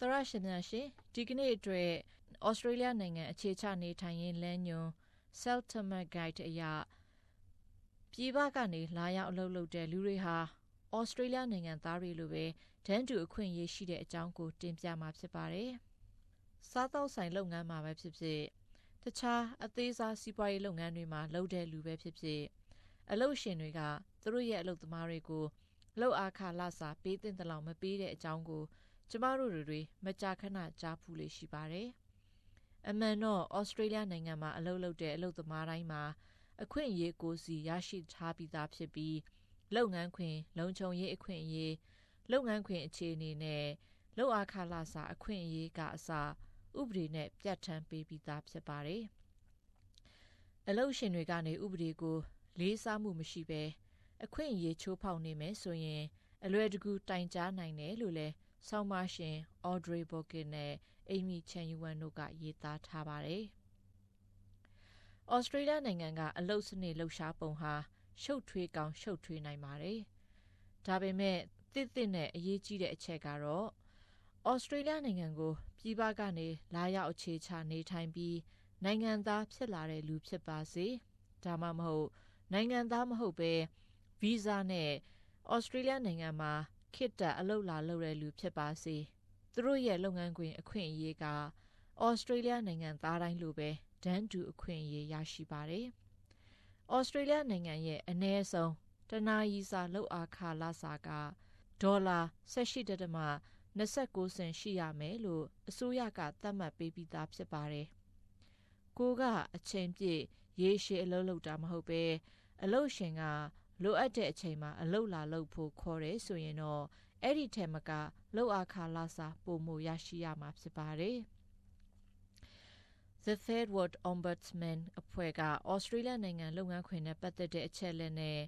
သရရှင်များရှင်ဒီကနေ့အတွက်ဩစတြေးလျနိုင်ငံအခြေချနေထိုင်ရင်းလမ်းညွန် Seltama Guide အရာပြည်ပကနေလာရောက်အလုပ်လုပ်တဲ့လူတွေဟာဩစတြေးလျနိုင်ငံသားတွေလိုပဲဒန်းတူအခွင့်အရေးရှိတဲ့အကြောင်းကိုတင်ပြမှာဖြစ်ပါတယ်။စားသောက်ဆိုင်လုပ်ငန်းမှာပဲဖြစ်ဖြစ်တခြားအသေးစားစီးပွားရေးလုပ်ငန်းတွေမှာလုပ်တဲ့လူပဲဖြစ်ဖြစ်အလုပ်ရှင်တွေကသူတို့ရဲ့အလုပ်သမားတွေကိုလှုပ်အားခလစာပေးတဲ့တလောက်မပေးတဲ့အကြောင်းကို ကျမတို့တွေမကြာခဏကြားဖူးလေရှိပါတယ်။အမှန်တော့ဩစတြေးလျနိုင်ငံမှာအလုပ်လုပ်တဲ့အလုပ်သမားတိုင်းမှာအခွင့်အရေးကိုစီရရှိထားပြီးသားဖြစ်ပြီးလုပ်ငန်းခွင် လုံခြုံရေးအခွင့်အရေးလုပ်ငန်းခွင်အခြေအနေနဲ့လုပ်အားခလာစာအခွင့်အရေးကအစဥပဒေနဲ့ပြဋ္ဌာန်းပေးပြီးသားဖြစ်ပါတယ်။အလုပ်ရှင်တွေကနေဥပဒေကို လေးစားမှုမရှိဘဲအခွင့်အရေးချိုးဖောက်နေမယ်ဆိုရင် အလွယ်တကူတိုင်ကြားနိုင်တယ်လို့လည်း ဆောင်းပါရှင် Audrey Bokin နဲ့ Amy Chen Yuan တို့ကရေးသားထားပါတယ်။ဩစတြေးလျနိုင်ငံကအလုတ်စနစ်လှုပ်ရှားပုံဟာရှုပ်ထွေးကောင်းရှုပ်ထွေးနိုင်ပါတယ်။ဒါပေမဲ့တစ်တစ်နဲ့အရေးကြီးတဲ့အချက်ကတော့ဩစတြေးလျနိုင်ငံကိုပြည်ပကနေလာရောက်အခြေချနေထိုင်ပြီးနိုင်ငံသားဖြစ်လာတဲ့လူဖြစ်ပါစေ။ဒါမှမဟုတ်နိုင်ငံသားမဟုတ်ပဲဗီဇာနဲ့ဩစတြေးလျနိုင်ငံမှာ ခေတ္တအလုပ်လာလုပ်တဲ့လူဖြစ်ပါစေ။သူတို့ရဲ့လုပ်ငန်းခွင်အခွင့်အရေးကဩစတြေးလျနိုင်ငံသားတိုင်းလိုပဲဒန်းတူအခွင့်အရေးရရှိပါတယ်။ဩစတြေးလျနိုင်ငံရဲ့အ ਨੇ ဆုံးတနာရီစာလောက်အားခလာစာကဒေါ်လာ18.29စင်ရှိရမယ်လို့အစိုးရကသတ်မှတ်ပေးပြီးသားဖြစ်ပါတယ်။ကိုကအချိန်ပြည့်ရေရှည်အလုပ်လုပ်တာမဟုတ်ပဲအလုပ်ရှင်က လိုအပ်တဲ့အချိန်မှာအလုပ်လာလုပ်ဖို့ခေါ်တယ်ဆိုရင်တော့အဲ့ဒီထဲမှာကလောက်အားခလာစာပုံမရရှိရမှာဖြစ်ပါတယ်။ The Third World Ombudsman အဖွဲ့ကဩစတြေးလျနိုင်ငံလုပ်ငန်းခွင်နဲ့ပတ်သက်တဲ့အချက်အလက်နဲ့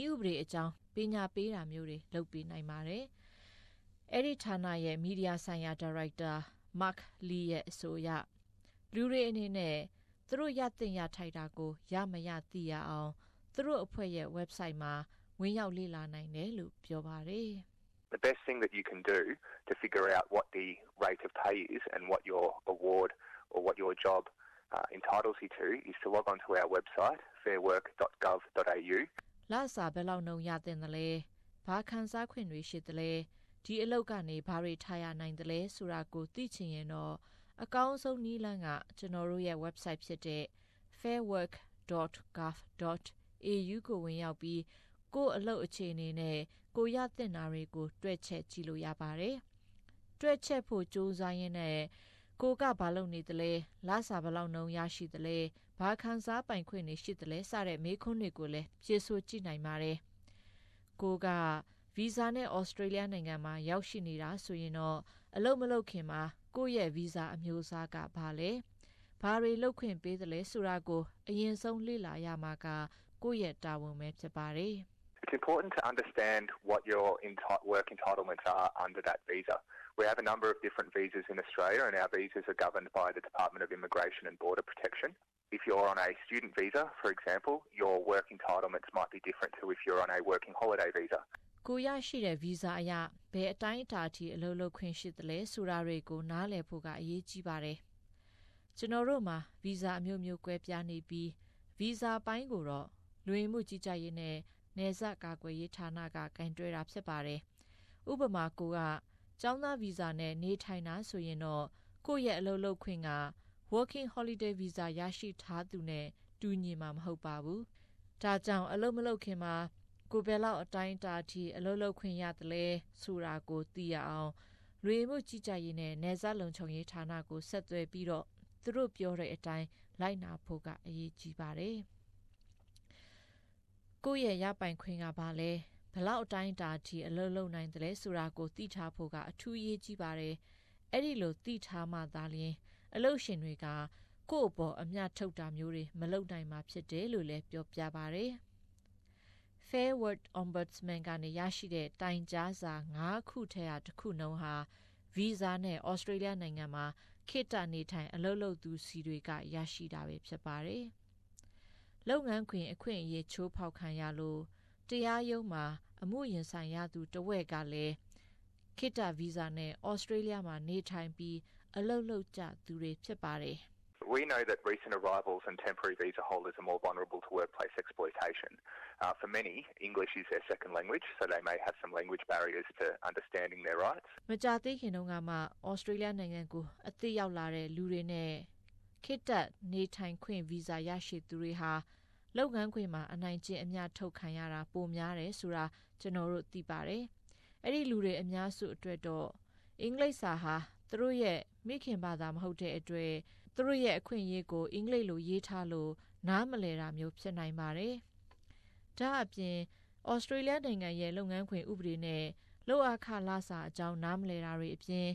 ဤဥပဒေအကြောင်းပညာပေးတာမျိုးတွေလုပ်ပေးနိုင်ပါတယ်။အဲ့ဒီဌာနရဲ့မီဒီယာဆိုင်ရာဒါရိုက်တာ Mark Lee ရဲ့အဆိုအရလူတွေအနေနဲ့သူတို့ရသင့်ရထိုက်တာကိုရမရသိရအောင် သူတို့အဖွဲ့ရဲ့ website မှာဝင်ရောက်လေ့လာနိုင်တယ်လို့ပြောပါတယ်။ The best thing that you can do to figure out what the rate of pay is and what your award or what your job uh, entitles you to is to log on to our website, fairwork.gov.au. လာစာဘယ်လောက်နှုံရတဲ့လဲဘာခံစားခွင့်တွေရှိတယ်လဲဒီအလုပ်ကနေဘာတွေထားရနိုင်တယ်လဲဆိုတာကိုသိချင်ရင်တော့အကောင်းဆုံးနည်းလမ်းကကျွန်တော်တို့ရဲ့ website ဖြစ်တဲ့ fairwork.gov.au ကိုဝင်ရောက်ပြီးကို့အလုပ်အခြေအနေနဲ့ကိုရတဲ့နာတွေကိုတွဲချက်ကြည့်လို့ရပါတယ်။တွဲချက်ဖို့စူးစမ်းရင်းနဲ့ကိုကဘာလုပ်နေသလဲလာစာဘလောက်နှုံရရှိသလဲဘာခံစားပိုင်ခွင့်တွေရှိသလဲစတဲ့မေးခွန်းတွေကိုလည်းဖြေဆိုကြည့်နိုင်ပါတယ်ကိုကဗီဇာနဲ့ဩစတြေးလျနိုင်ငံမှာရောက်ရှိနေတာဆိုရင်တော့အလုပ်မလုပ်ခင်မှာကိုယ့်ရဲ့ဗီဇာအမျိုးအစားကဘာလဲဘာတွေလုပ်ခွင့်ပေးသလဲဆိုတာကိုအရင်ဆုံးလေ့လာရမှာက ကိုယ့်ရဲ့တာဝန်ပဲဖြစ်ပါတယ် It's important to understand what your work entitlements are under that visa. We have a number of different visas in Australia, and our visas are governed by the Department of Immigration and Border Protection. If you're on a student visa, for example, your work entitlements might be different to if you're on a working holiday visa. ကိုရရှိတဲ့ဗီဇာအရဘယ်အတိုင်းအတာအထိအလုပ်လုပ်ခွင့်ရှိသလဲဆိုတာတွေကိုနားလည်ဖို့ကအရေးကြီးပါတယ်။ကျွန်တော်တို့မှာဗီဇာအမျိုးမျိုးကွဲပြားနေပြီးဗီဇာပိုင်းကိုတော့ လူဝင်မှုကြီးကြပ်ရေးနဲ့နယ်စပ်ကာကွယ်ရေးဌာနကကင်တွဲတာဖြစ်ပါတယ်။ဥပမာကိုကကျောင်းသားဗီဇာနဲ့နေထိုင်တာဆိုရင်တော့ကိုယ့်ရဲ့အလုပ်လုပ်ခွင့်က working holiday visa ရရှိထားသူနဲ့တူညီမှာမဟုတ်ပါဘူး။ဒါကြောင့်အလုပ်မလုပ်ခင်မှာကိုဘယ်လောက်အတိုင်းအတာအထိအလုပ်လုပ်ခွင့်ရတယ်လဲဆိုတာကိုသိရအောင်လူမှုကြီးကြပ်ရေးနဲ့နေစားလုံခြုံရေးဌာနကိုဆက်သွယ်ပြီးတော့သူတို့ပြောတဲ့အတိုင်းလိုက်နာဖို့ကအရေးကြီးပါတယ်။ ကိုယ့်ရဲ့ရပိုင်ခွင့်ကဘာလဲဘလောက်အတိုင်းအတာအထိအလုပ်လုပ်နိုင်တယ်ဆိုတာကိုသိထားဖို့ကအထူးအရေးကြီးပါတယ်။အဲ့ဒီလိုသိထားမှသာလျှင်အလုပ်ရှင်တွေကကိုယ့်အပေါ်အမျှထုတ်တာမျိုးတွေမလုပ်နိုင်မှာဖြစ်တယ်လို့လည်းပြောပြပါတယ်။ Fair Word Ombudsman ကနေရရှိတဲ့တိုင်ကြားစာ၅ခုထဲကတစ်ခုနှုံးဟာဗီဇာနဲ့ဩစတြေးလျနိုင်ငံမှာခေတ္တနေထိုင်အလုပ်လုပ်သူစီတွေကရရှိတာပဲဖြစ်ပါတယ်။ လုပ်ငန်းခွင်အခွင့်အရေးချိုးဖောက်ခံရလို့တရားရုံးမှာအမှုရင်ဆိုင်ရသူတဝက်ကလည်းကခေတ္တဗီဇာနဲ့ဩစတြေးလျမှာနေထိုင်ပြီးအလုပ်လုပ်ကြသူတွေဖြစ်ပါတယ် We know that recent arrivals and temporary visa holders are more vulnerable to workplace exploitation. Uh, for many, English is their second language, so they may have some language barriers to understanding their rights. မကြာသေးခင်တုန်းကမှဩစတြေးလျနိုင်ငံကိုအသစ်ရောက်လာတဲ့လူတွေနဲ့ ခေတ္တနေထိုင်ခွင့်ဗီဇာရရှိသူတွေဟာလုပ်ငန်းခွင်မှာအနိုင်ကျင့်အများထုတ်ခံရတာပိုများတယ်ဆိုတာကျွန်တော်တို့သိပါတယ်။အဲ့ဒီလူတွေအများစုအတွက်တော့အင်္ဂလိပ်စာဟာသူတို့ရဲ့မိခင်ဘာသာမဟုတ်တဲ့အတွက်သူတို့ရဲ့အခွင့်အရေးကိုအင်္ဂလိပ်လိုရေးထားလို့နားမလည်တာမျိုးဖြစ်နိုင်ပါတယ်။ဒါအပြင်ဩစတြေးလျနိုင်ငံရဲ့လုပ်ငန်းခွင်ဥပဒေနဲ့လောက်အခလာစာအကြောင်းနားမလည်တာတွေအပြင်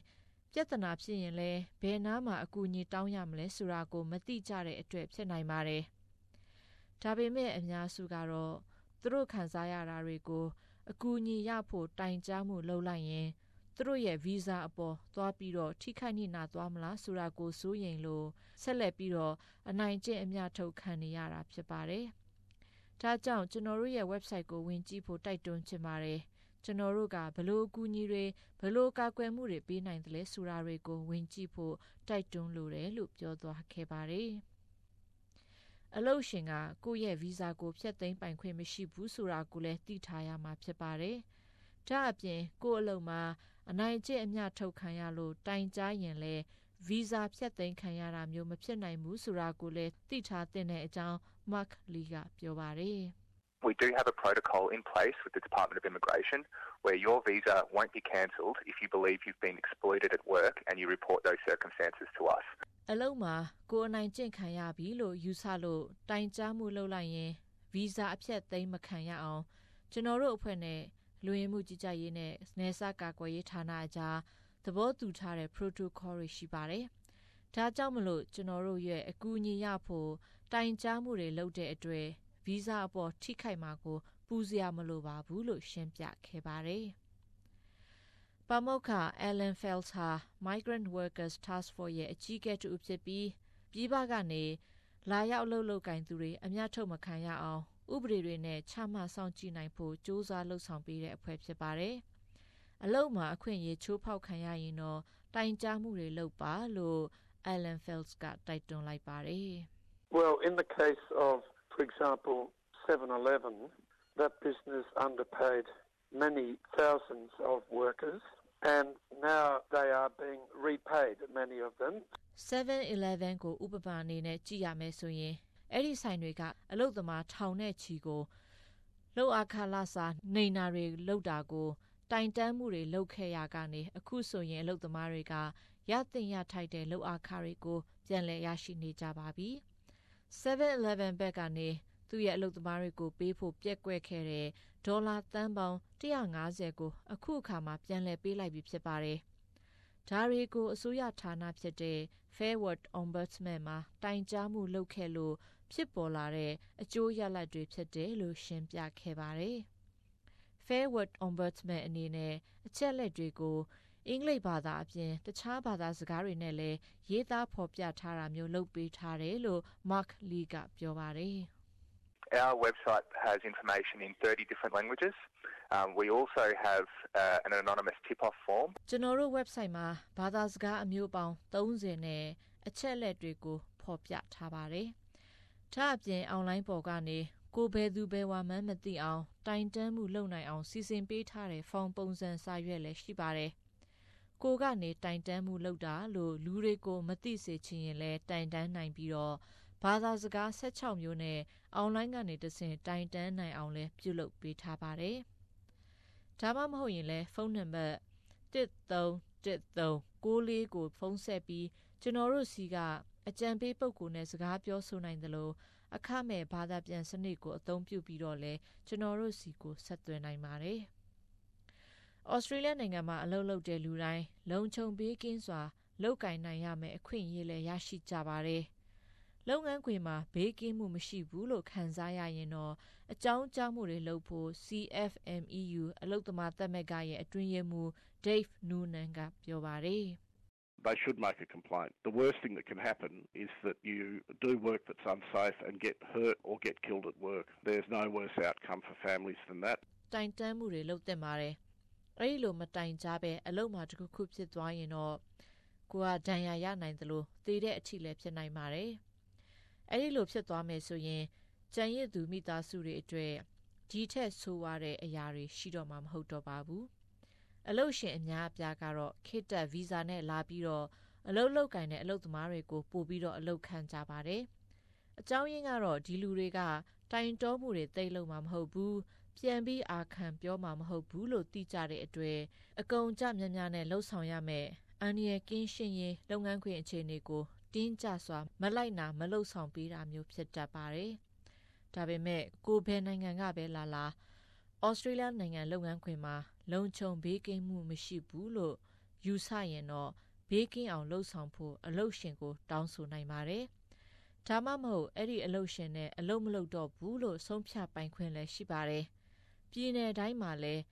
ပြဿနာဖြစ်ရင်လဲဘယ်နားမှာအကူအညီတောင်းရမလဲဆိုတာကိုမသိကြတဲ့အတွက်ဖြစ်နိုင်ပါတယ်။ဒါပေမဲ့အများစုကတော့သူတို့ခံစားရတာတွေကိုအကူအညီရဖို့တိုင်ကြားမှုလုပ်လိုက်ရင်သူတို့ရဲ့ဗီဇာအပေါ်သွားပြီးတော့ထိခိုက်နေနာသွားမလားဆိုတာကိုစိုးရိမ်လို့ဆက်လက်ပြီးတော့အနိုင်ကျင့်အမျှထုတ်ခံနေရတာဖြစ်ပါတယ်။ဒါကြောင့်ကျွန်တော်တို့ရဲ့ website ကိုဝင်ကြည့်ဖို့တိုက်တွန်းချင်ပါတယ်။ ကျွန်တော်တို့ကဘလို့အကူအညီတွေဘလို့ကာကွယ်မှုတွေပေးနိုင်တယ်လဲဆိုတာတွေကိုဝင်ကြည့်ဖို့တိုက်တွန်းလိုတယ်လို့ပြောသွားခဲ့ပါတယ်။အလို့ရှင်ကကိုယ့်ရဲ့ဗီဇာကိုဖျက်သိမ်းပိုင်ခွင့်မရှိဘူးဆိုတာကိုလည်းသိထားရမှာဖြစ်ပါတယ်။ဒါအပြင်ကိုယ့်အလုပ်မှာအနိုင်ကျင့်အမျှထုတ်ခံရလို့တိုင်ကြားရင်လဲဗီဇာဖြတ်သိမ်းခံရတာမျိုးမဖြစ်နိုင်ဘူးဆိုတာကိုလည်းသိထားတဲ့အကြောင်း Mark Lee ကပြောပါတယ် We do have a protocol in place with the Department of Immigration where your visa won't be cancelled if you believe you've been exploited at work and you report those circumstances to us. အလုံးမှာကိုအနိုင်ကျင့်ခံရပြီလို့ယူဆလို့တိုင်ကြားမှုလုပ်လိုက်ရင်ဗီဇာအဖြတ်သိမ်းမခံရအောင်ကျွန်တော်တို့အဖွဲ့နဲ့လူဝင်မှုကြီးကြပ်ရေးနဲ့နယ်စပ်ကာကွယ်ရေးဌာနအကြားသဘောတူထားတဲ့ protocol တွေရှိပါတယ်။ဒါကြောင့်မလို့ကျွန်တော်တို့ရဲ့အကူအညီရဖို့တိုင်ကြားမှုတွေလုပ်တဲ့အတွက် ဗီဇာအပေါ်ထိခိုက်မှာကို ပူစရာမလိုပါဘူးလို့ရှင်းပြခဲ့ပါတယ်။ပါမောက္ခ Alan Fels ဟာ Migrant Workers Task Force ရဲ့အကြီးအကဲတူဖြစ်ပြီးပြည်ပကနေလာရောက်လှုပ်လှုပ်ကင်သူတွေအများထုတ်မခံရအောင်ဥပဒေတွေနဲ့ချမှတ်ဆောင်ကြည့်နိုင်ဖို့စ조사လှုပ်ဆောင်ပေးတဲ့အဖွဲ့ဖြစ်ပါတယ်။အလုံမှာအခွင့်အရေးချိုးဖောက်ခံရရင်တော့တိုင်ကြားမှုတွေလုပ်ပါလို့ Alan Phelps ကတိုက်တွန်းလိုက်ပါတယ် Well, in the case of, for example, 7-Eleven, that business underpaid many thousands of workers and now they are being repaid, many of them. 7-Eleven ကိုဥပမာအနေနဲ့ကြည့်ရမယ်ဆိုရင်အဲ့ဒီဆိုင်တွေကအလုတ်သမားထောင်နဲ့ချီကိုလှုပ်အခါလာစာနေနာတွေလှုပ်တာကိုတိုင်တန်းမှုတွေလှုပ်ခဲ့ရကနေအခုဆိုရင်အလုတ်သမားတွေကရတင်ရထိုက်တဲ့လှုပ်အခါတွေကိုပြန်လည်ရရှိနေကြပါပြီ 7-Eleven ဘက်ကနေသူ့ရဲ့အလုပ်သမားတွေကိုပေးဖို့ပြက်ကွက်ခဲ့တဲ့ဒေါ်လာတန်ပေါင်း150ကိုအခုအခါမှာပြန်လည်ပေးလိုက်ပြီဖြစ်ပါတယ်။ဒါတွေကိုအစိုးရဌာနဖြစ်တဲ့ Fairward Ombudsman မှာတိုင်ကြားမှုလုပ်ခဲ့လို့ဖြစ်ပေါ်လာတဲ့အကျိုးရလဒ်တွေဖြစ်တယ်လို့ရှင်းပြခဲ့ပါတယ်။ Fairward Ombudsman အနေနဲ့အချက်လက်တွေကို အင်္ဂလိပ်ဘာသာအပြင်တခြားဘာသာစကားတွေနဲ့လည်းရေးသားဖော်ပြထားတာမျိုးလုပ်ပေးထားတယ်လို့ Mark Lee ကပြောပါတယ်။ Our website has information in 30 different languages. Um, we also have uh, an anonymous tip-off form. ကျွန်တော်တို့ website မှာဘာသာစကားအမျိုးပေါင်း30နဲ့အချက်လက်တွေကိုဖော်ပြထားပါတယ်။ဒါအပြင် online ပေါ်ကနေကိုဘယ်သူဘယ်ဝါမှန်းမသိအောင်တိုင်တန်းမှုလုပ်နိုင်အောင်စီစဉ်ပေးထားတဲ့ဖုန်းပုံစံစာရွက်လည်းရှိပါတယ်။ ကိုကနေတိုင်တန်းမှုလုပ်တာလို့လူတွေကိုမသိစေချင်ရင်လည်းတိုင်တန်းနိုင်ပြီးတော့ဘာသာစကား16မျိုးနဲ့အွန်လိုင်းကနေတဆင့်တိုင်တန်းနိုင်အောင်လည်းပြုလုပ်ပေးထားပါတယ်။ဒါမှမဟုတ်ရင်လည်းဖုန်းနံပါတ်131394ကိုဖုန်းဆက်ပြီးကျွန်တော်တို့စီကအကြံပေးပုဂ္ဂိုလ်နဲ့စကားပြောဆိုနိုင်တယ်လို့အခမဲ့ဘာသာပြန်စနစ်ကိုအသုံးပြုပြီးတော့လဲကျွန်တော်တို့စီကိုဆက်သွယ်နိုင်ပါတယ်။ ဩစတြေးလျနိုင်ငံမှာအလုပ်လုပ်တဲ့လူတိုင်းလုံခြုံပေးကင်းစွာလောက်ကင်နိုင်ရမယ်အခွင့်အရေးလည်းရရှိကြပါတယ်။လုပ်ငန်းခွင်မှာဘေးကင်းမှုမရှိဘူးလို့ခံစားရရင်တော့အကြောင်းကြားမှုတွေလုပ်ဖို့ CFMEU အလုပ်သမားသက်မက်ကရဲ့အတွင်းရေးမှူး Dave Noonan ကပြောပါတယ်။ they should make a complaint. The worst thing that can happen is that you do work that's unsafe and get hurt or get killed at work. There's no worse outcome for families than that. တိုင်တန်းမှုတွေလုပ်တဲ့ပါတယ် အဲ့ဒီလိုမတိုင်ကြပဲအလုံးမှာတခုခုဖြစ်သွားရင်တော့ကိုကဒဏ်ရာရနိုင်သလိုသေတဲ့အထိလည်းဖြစ်နိုင်ပါတယ်အဲ့ဒီလိုဖြစ်သွားမယ်ဆိုရင်ကြံရစ်သူမိသားစုတွေအတွက်ဒီထက်ဆိုးရတဲ့အရာတွေရှိတော့မှာမဟုတ်တော့ပါဘူးအလုတ်ရှင်အများအပြားကတော့ခေတ္တဗီဇာနဲ့လာပြီးတော့အလုတ်လောက်ကင်တဲ့အလုတ်သမားတွေကိုပို့ပြီးတော့အလုတ်ခံကြပါတယ်အကြောင်းရင်းကတော့ဒီလူတွေက တိုင်တောမှုတွေတိတ်လုံးမှာမဟုတ်ဘူးပြန်ပြီးအာခံပြောမှာမဟုတ်ဘူးလို့သိကြတဲ့အတွက်အကုံကြများများနဲ့လှုပ်ဆောင်ရမယ်အန်ရီကင်းရှင်းရေးလုပ်ငန်းခွင်အခြေအနေကိုတင်းကျစွာမလိုက်နာမလှုပ်ဆောင်ပေးတာမျိုးဖြစ်တတ်ပါတယ်ဒါပေမဲ့ကိုဘယ်နိုင်ငံကပဲလာလာဩစတြေးလျနိုင်ငံလုပ်ငန်းခွင်မှာလုံခြုံဘေးကင်းမှုမရှိဘူးလို့ယူဆရင်တော့ဘေးကင်းအောင်လှုပ်ဆောင်ဖို့အလုပ်ရှင်ကို တောင်းဆိုနိုင်ပါတယ်။ ဒါမှမဟုတ်အဲ့ဒီအလုပ်ရှင်နဲ့အလုပ်မလုပ်တော့ဘူးလို့ဆုံးဖြတ်ပိုင်ခွင့်လည်းရှိပါတယ်။ပြည်내တိုင်းမှာလည်း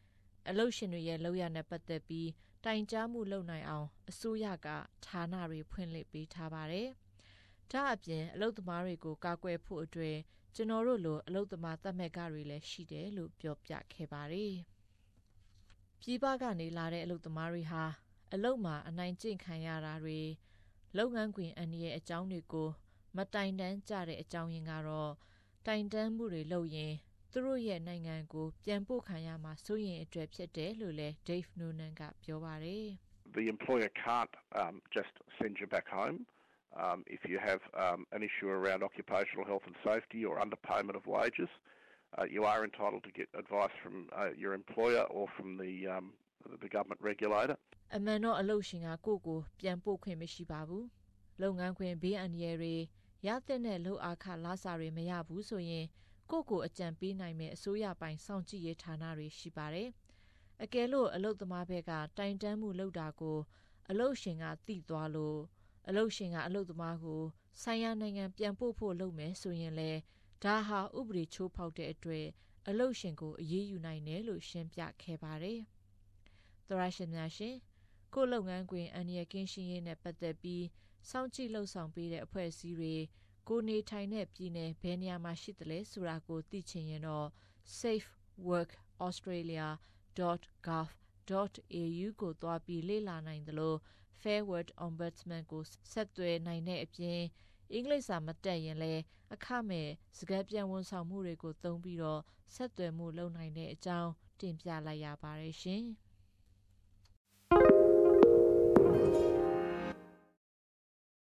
အလုပ်ရှင်တွေရဲ့လုပ်ရတဲ့ပတ်သက်ပြီးတိုင်ကြားမှုလုပ်နိုင်အောင်အစိုးရကဌာနတွေဖွင့်လှစ်ပေးထားပါတယ်။ဒါအပြင်အလုပ်သမားတွေကိုကာကွယ်ဖို့အတွက်ကျွန်တော်တို့လိုအလုပ်သမားသတ်မှတ်ကတွေလည်းရှိတယ်လို့ပြောပြခဲ့ပါတယ်။ပြည်ပကနေလာတဲ့အလုပ်သမားတွေဟာအလုပ်မှာအနိုင်ကျင့်ခံရတာတွေလုပ်ငန်းခွင်အန္တရာယ်အကြောင်းတွေကို မတိုင်တန်းကြတဲ့အကြောင်းရင်းကတော့တိုင်တန်းမှုတွေလုပ်ရင်သူတို့ရဲ့နိုင်ငံကိုပြန်ပို့ခံရမှာစိုးရင်အတွက်ဖြစ်တယ်လို့လည်း Dave Noonan ကပြောပါတယ် The employer can't um, just send you back home. Um, if you have um, an issue around occupational health and safety or underpayment of wages, uh, you are entitled to get advice from uh, your employer or from the um, the government regulator. အမှန်တော့အလုပ်ရှင်ကကိုကိုပြန်ပို့ခွင့်မရှိပါဘူးလုပ်ငန်းခွင်ဘေးအန္တရာယ်တွေ ရတဲ့နဲ့လှုပ်အခလာစာတွေမရဘူးဆိုရင် ကိုကိုအကြံပေးနိုင်မဲ့အစိုးရပိုင်စောင့်ကြည့်ရေးဌာနတွေရှိပါတယ်အကယ်လို့အလုပ်သမားဘက်ကတိုင်တန်းမှုလုပ်တာကိုအလုပ်ရှင်ကသိသွားလို့အလုပ်ရှင်ကအလုပ်သမားကိုဆိုင်ရာနိုင်ငံပြန်ပို့ဖို့လုပ်မယ်ဆိုရင်လေဒါဟာဥပဒေချိုးဖောက်တဲ့အတွက်အလုပ်ရှင်ကိုအရေးယူနိုင်တယ်လို့ရှင်းပြခဲ့ပါတယ်။သရရှင်များရှင်ကိုလုပ်ငန်းခွင်အန္တရာယ်ကင်းရှင်းရေးနဲ့ပတ်သက်ပြီး စောင့်ကြည့်လှုပ်ဆောင်ပေးတဲ့အဖွဲ့အစည်းတွေကိုနေထိုင်တဲ့ပြည်နယ်ဘယ်နေရာမှာရှိသလဲဆိုတာကိုသိချင်ရင်တော့ safeworkaustralia.gov.au ကိုသွားပြီးလေ့လာနိုင်တယ်လို့ Fair Work Ombudsman ကိုဆက်သွယ်နိုင်တဲ့အပြင်အင်္ဂလိပ်စာမတတ်ရင်လည်းအခမဲ့စကားပြန်ဝန်ဆောင်မှုတွေကိုသုံးပြီးတော့ဆက်သွယ်မှုလုပ်နိုင်တဲ့အကြောင်းတင်ပြလိုက်ရပါတယ်ရှင်။